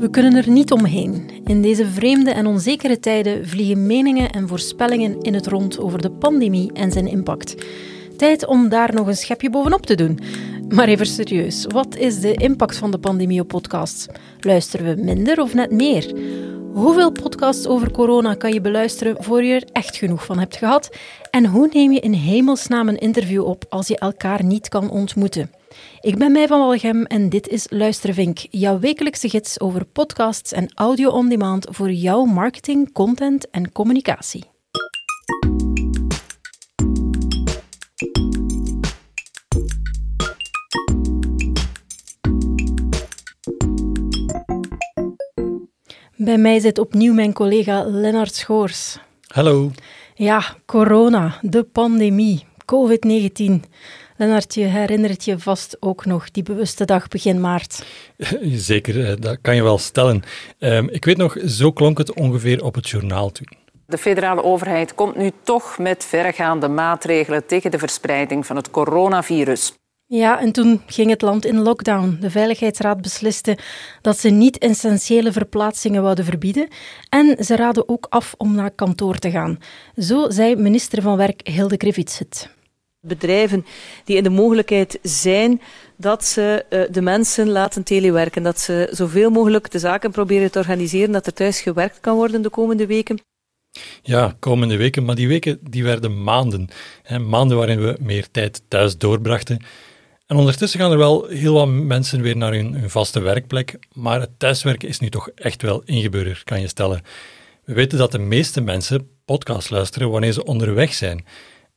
We kunnen er niet omheen. In deze vreemde en onzekere tijden vliegen meningen en voorspellingen in het rond over de pandemie en zijn impact. Tijd om daar nog een schepje bovenop te doen. Maar even serieus, wat is de impact van de pandemie op podcasts? Luisteren we minder of net meer? Hoeveel podcasts over corona kan je beluisteren voor je er echt genoeg van hebt gehad? En hoe neem je in hemelsnaam een interview op als je elkaar niet kan ontmoeten? Ik ben Mij van Walgem en dit is Luistervink, jouw wekelijkse gids over podcasts en audio on demand voor jouw marketing, content en communicatie. Bij mij zit opnieuw mijn collega Lennart Schoors. Hallo. Ja, corona, de pandemie, COVID-19. Lennart, je herinnert je vast ook nog die bewuste dag begin maart. Zeker, eh, dat kan je wel stellen. Ehm, ik weet nog, zo klonk het ongeveer op het journaal toen. De federale overheid komt nu toch met verregaande maatregelen tegen de verspreiding van het coronavirus. Ja, en toen ging het land in lockdown. De Veiligheidsraad besliste dat ze niet-essentiële verplaatsingen wouden verbieden. En ze raden ook af om naar kantoor te gaan. Zo zei minister van Werk Hilde Krivits het. Bedrijven die in de mogelijkheid zijn dat ze uh, de mensen laten telewerken. Dat ze zoveel mogelijk de zaken proberen te organiseren dat er thuis gewerkt kan worden de komende weken. Ja, komende weken, maar die weken die werden maanden. Hè, maanden waarin we meer tijd thuis doorbrachten. En ondertussen gaan er wel heel wat mensen weer naar hun, vaste werkplek, maar het thuiswerken is nu toch echt wel ingeburgerd, kan je stellen. We weten dat de meeste mensen podcast luisteren wanneer ze onderweg zijn.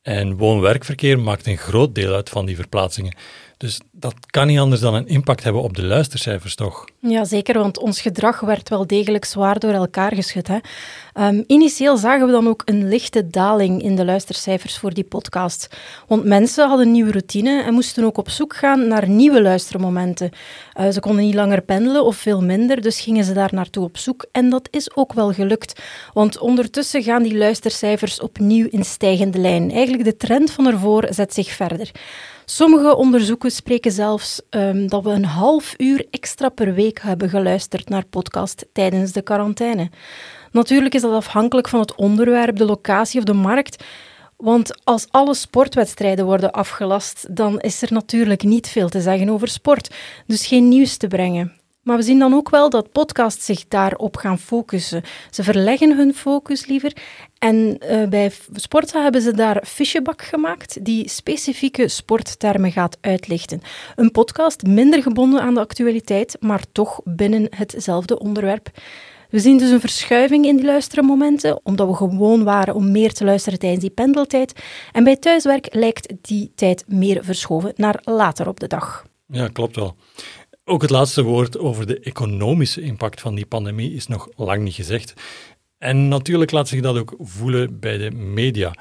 En woon-werkverkeer maakt een groot deel uit van die verplaatsingen. Dus dat kan niet anders dan een impact hebben op de luistercijfers, toch? Ja, zeker, want ons gedrag werd wel degelijk zwaar door elkaar geschud. Hè? Um, initieel zagen we dan ook een lichte daling in de luistercijfers voor die podcast. Want mensen hadden nieuwe routine en moesten ook op zoek gaan naar nieuwe luistermomenten. Uh, ze konden niet langer pendelen of veel minder, dus gingen ze daar naartoe op zoek. En dat is ook wel gelukt, want ondertussen gaan die luistercijfers opnieuw in stijgende lijn. Eigenlijk de trend van ervoor zet zich verder. Sommige onderzoeken spreken zelfs um, dat we een half uur extra per week hebben geluisterd naar podcast tijdens de quarantaine. Natuurlijk is dat afhankelijk van het onderwerp, de locatie of de markt. Want als alle sportwedstrijden worden afgelast, dan is er natuurlijk niet veel te zeggen over sport. Dus geen nieuws te brengen. Maar we zien dan ook wel dat podcasts zich daarop gaan focussen. Ze verleggen hun focus liever. En uh, bij Sporta hebben ze daar Fischebak gemaakt, die specifieke sporttermen gaat uitlichten. Een podcast minder gebonden aan de actualiteit, maar toch binnen hetzelfde onderwerp. We zien dus een verschuiving in die luistermomenten, omdat we gewoon waren om meer te luisteren tijdens die pendeltijd. En bij thuiswerk lijkt die tijd meer verschoven naar later op de dag. Ja, klopt wel. Ook het laatste woord over de economische impact van die pandemie is nog lang niet gezegd. En natuurlijk laat zich dat ook voelen bij de media.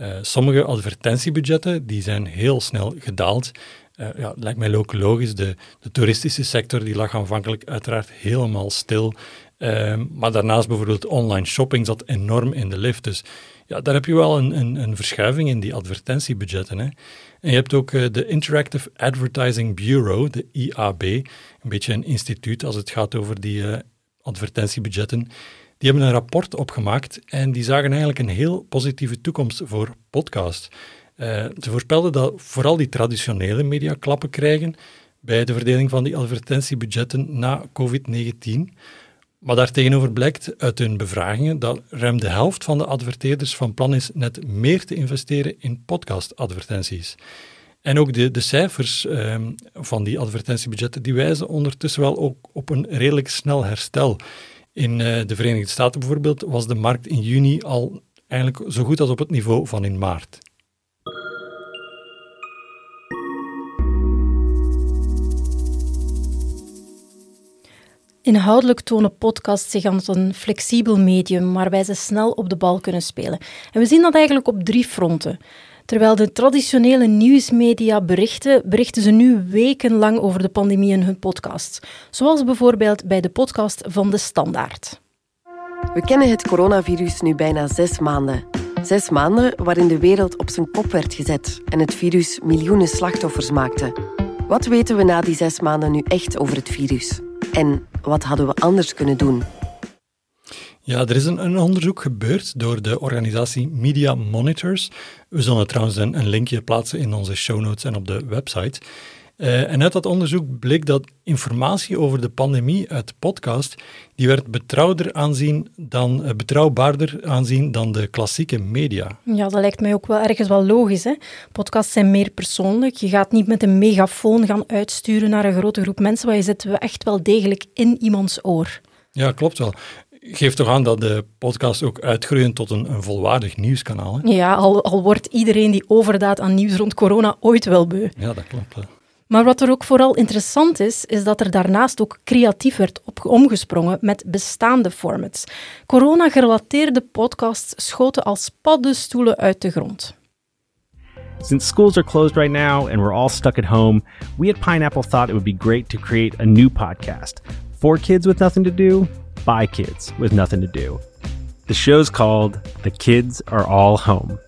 Uh, sommige advertentiebudgetten die zijn heel snel gedaald. Uh, ja, lijkt mij ook logisch. De, de, toeristische sector die lag aanvankelijk uiteraard helemaal stil. Uh, maar daarnaast bijvoorbeeld online shopping zat enorm in de lift. Dus ja, daar heb je wel een, een, een verschuiving in die advertentiebudgetten. Hè. En je hebt ook uh, de Interactive Advertising Bureau, de IAB, een beetje een instituut als het gaat over die uh, advertentiebudgetten. Die hebben een rapport opgemaakt en die zagen eigenlijk een heel positieve toekomst voor podcast. Uh, ze voorspelden dat vooral die traditionele media klappen krijgen bij de verdeling van die advertentiebudgetten na COVID-19. Maar daartegenover blijkt uit hun bevragingen dat ruim de helft van de adverteerders van plan is net meer te investeren in podcastadvertenties. En ook de, de cijfers ehm, van die advertentiebudgetten die wijzen ondertussen wel ook op een redelijk snel herstel. In uh, de Verenigde Staten bijvoorbeeld was de markt in juni al eigenlijk zo goed als op het niveau van in maart. Inhoudelijk tonen podcasts zich als een flexibel medium waarbij ze snel op de bal kunnen spelen. En we zien dat eigenlijk op drie fronten. Terwijl de traditionele nieuwsmedia berichten, berichten ze nu wekenlang over de pandemie in hun podcasts. Zoals bijvoorbeeld bij de podcast van De Standaard. We kennen het coronavirus nu bijna zes maanden. Zes maanden waarin de wereld op zijn kop werd gezet en het virus miljoenen slachtoffers maakte. Wat weten we na die zes maanden nu echt over het virus? En wat hadden we anders kunnen doen? Ja, er is een, een, onderzoek gebeurd door de organisatie Media Monitors. We zullen trouwens een, een linkje plaatsen in onze show notes en op de website. Uh, en uit dat onderzoek bleek dat informatie over de pandemie uit podcast, die werd betrouwder aanzien dan, uh, betrouwbaarder aanzien dan de klassieke media. Ja, dat lijkt mij ook wel ergens wel logisch. Hè? Podcasts zijn meer persoonlijk. Je gaat niet met een megafoon gaan uitsturen naar een grote groep mensen, maar je zit echt wel degelijk in iemands oor. Ja, klopt wel geeft toch aan dat de podcast ook uitgroeien tot een, een volwaardig nieuwskanaal. Hè? Ja, al, al, wordt iedereen die overdaad aan nieuws rond corona ooit wel beu. Ja, dat klopt. Maar wat er ook vooral interessant is, is dat er daarnaast ook creatief werd op omgesprongen met bestaande formats. Corona-gerelateerde podcasts schoten als paddenstoelen uit de grond. Since schools are closed right now and we're all stuck at home, we at Pineapple thought it would be great to create a new podcast for kids with nothing to do, by kids with nothing to do. The show's called The Kids Are All Home.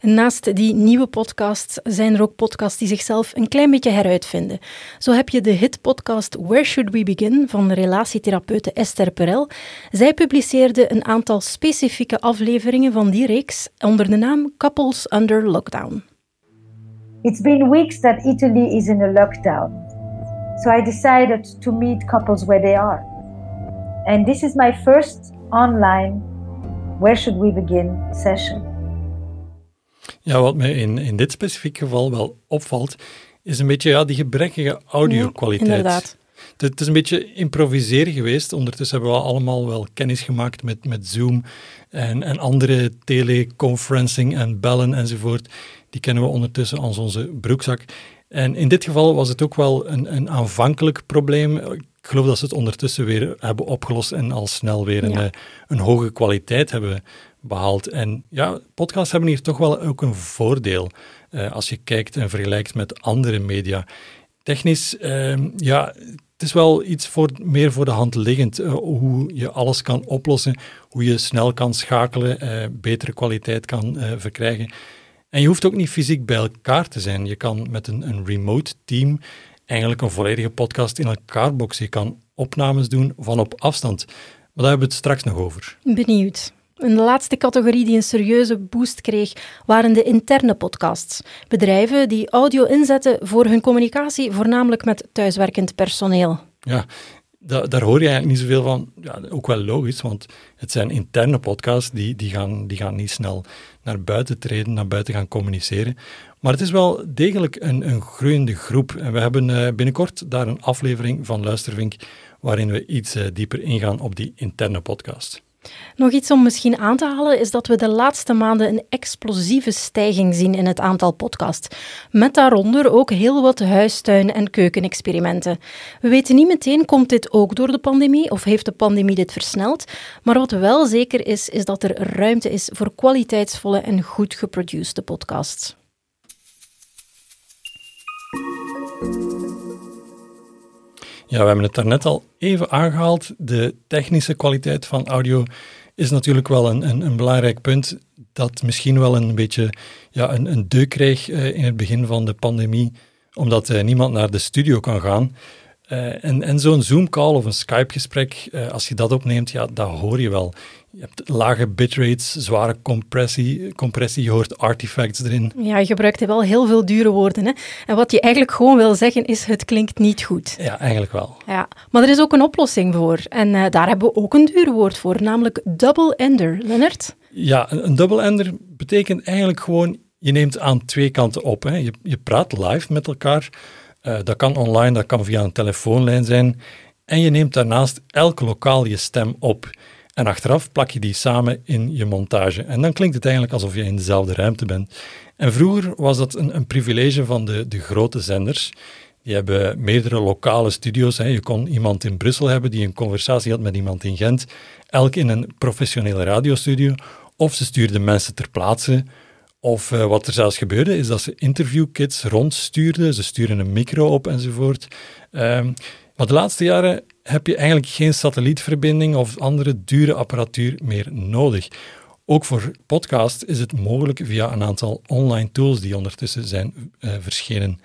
Naast die nieuwe podcasts zijn er ook podcasts die zichzelf een klein beetje heruitvinden. Zo heb je de hitpodcast Where Should We Begin van relatietherapeute Esther Perel. Zij publiceerde een aantal specifieke afleveringen van die reeks onder de naam Couples Under Lockdown. It's been weeks that Italy is in a lockdown. So I decided to meet couples where they are. And this is my first online Where Should We Begin session. Ja, wat mij in, in dit specifieke geval wel opvalt, is een beetje ja, die gebrekkige audio-kwaliteit. inderdaad. Het is een beetje improviseren geweest. Ondertussen hebben we allemaal wel kennis gemaakt met, met Zoom en, en andere teleconferencing en bellen enzovoort. Die kennen we ondertussen als onze broekzak. En in dit geval was het ook wel een, een aanvankelijk probleem. Ik geloof dat ze het ondertussen weer hebben opgelost en al snel weer een, eh, een hoge kwaliteit hebben behaald. En ja, podcasts hebben hier toch wel ook een voordeel uh, als je kijkt en vergelijkt met andere media. Technisch, uh, ja, het is wel iets voor, meer voor de hand liggend. Uh, hoe je alles kan oplossen, hoe je snel kan schakelen, betere kwaliteit kan verkrijgen. En je hoeft ook niet fysiek bij elkaar te zijn. Je kan met een, een remote team eigenlijk een volledige podcast in elkaar boksen. Je kan opnames doen van op afstand. Maar daar hebben we het straks nog over. Benieuwd. En de laatste categorie die een serieuze boost kreeg, waren de interne podcasts. Bedrijven die audio inzetten voor hun communicatie, voornamelijk met thuiswerkend personeel. Ja, daar hoor je eigenlijk niet zoveel van. Ja, ook wel logisch, want het zijn interne podcasts, die, die, gaan, die gaan niet snel naar buiten treden, naar buiten gaan communiceren. Maar het is wel degelijk een, een groeiende groep. En we hebben uh, binnenkort daar een aflevering van Luistervink, waarin we iets uh, dieper ingaan op die interne podcast. Nog iets om misschien aan te halen is dat we de laatste maanden een explosieve stijging zien in het aantal podcasts. Met daaronder ook heel wat huistuin- en keukenexperimenten. We weten niet meteen, komt dit ook door de pandemie of heeft de pandemie dit versneld? Maar wat wel zeker is, is dat er ruimte is voor kwaliteitsvolle en goed geproduceerde podcasts. Ja, we hebben het daarnet al even aangehaald. De technische kwaliteit van audio is natuurlijk wel een, een, een belangrijk punt dat misschien wel een beetje ja, een, een deuk kreeg uh, in het begin van de pandemie, omdat uh, niemand naar de studio kan gaan. Uh, en en zo'n Zoom-call of een Skype-gesprek, als je dat opneemt, ja, dat hoor je wel. Je hebt lage bitrates, zware compressie, compressie, je hoort artifacts erin. Ja, je gebruikt wel heel veel dure woorden. Hè? En wat je eigenlijk gewoon wil zeggen is, het klinkt niet goed. Ja, eigenlijk wel. Ja, maar er is ook een oplossing voor. En uh, daar hebben we ook een duur woord voor, namelijk double ender. Lennart? Ja, een, een double ender betekent eigenlijk gewoon, je neemt aan twee kanten op. Hè. Je, je praat live met elkaar. Uh, dat kan online, dat kan via een telefoonlijn zijn. En je neemt daarnaast elk lokaal je stem op. En achteraf plak je die samen in je montage. En dan klinkt het eigenlijk alsof je in dezelfde ruimte bent. En vroeger was dat een, een privilege van de, de grote zenders. Die hebben meerdere lokale studio's. Hè. Je kon iemand in Brussel hebben die een conversatie had met iemand in Gent. Elk in een professionele radiostudio. Of ze stuurden mensen ter plaatse. Of uh, wat er zelfs gebeurde, is dat ze interviewkits rondstuurden. Ze sturen een micro op enzovoort. Um, maar de laatste jaren heb je eigenlijk geen satellietverbinding of andere dure apparatuur meer nodig. Ook voor podcast is het mogelijk via een aantal online tools die ondertussen zijn uh, verschenen.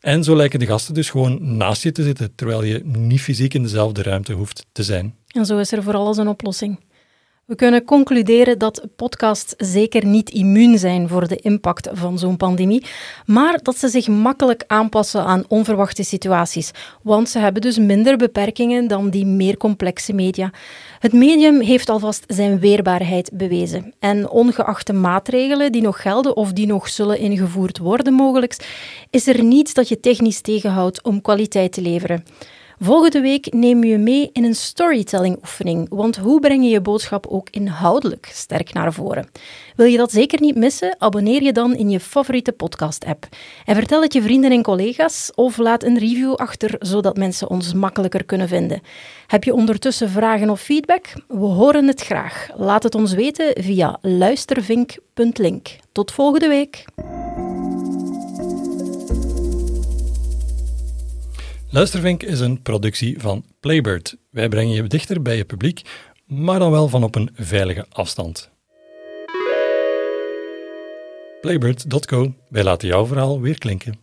En zo lijken de gasten dus gewoon naast je te zitten, terwijl je niet fysiek in dezelfde ruimte hoeft te zijn. En zo is er voor alles een oplossing. We kunnen concluderen dat podcasts zeker niet immuun zijn voor de impact van zo'n pandemie, maar dat ze zich makkelijk aanpassen aan onverwachte situaties, want ze hebben dus minder beperkingen dan die meer complexe media. Het medium heeft alvast zijn weerbaarheid bewezen en ongeacht de maatregelen die nog gelden of die nog zullen ingevoerd worden mogelijk, is er niets dat je technisch tegenhoudt om kwaliteit te leveren. Volgende week nemen we je mee in een storytelling-oefening, want hoe breng je je boodschap ook inhoudelijk sterk naar voren? Wil je dat zeker niet missen? Abonneer je dan in je favoriete podcast-app. En vertel het je vrienden en collega's of laat een review achter, zodat mensen ons makkelijker kunnen vinden. Heb je ondertussen vragen of feedback? We horen het graag. Laat het ons weten via luistervink.link. Tot volgende week. Luistervink is een productie van Playbird. Wij brengen je dichter bij je publiek, maar dan wel van op een veilige afstand. Playbird.co, wij laten jouw verhaal weer klinken.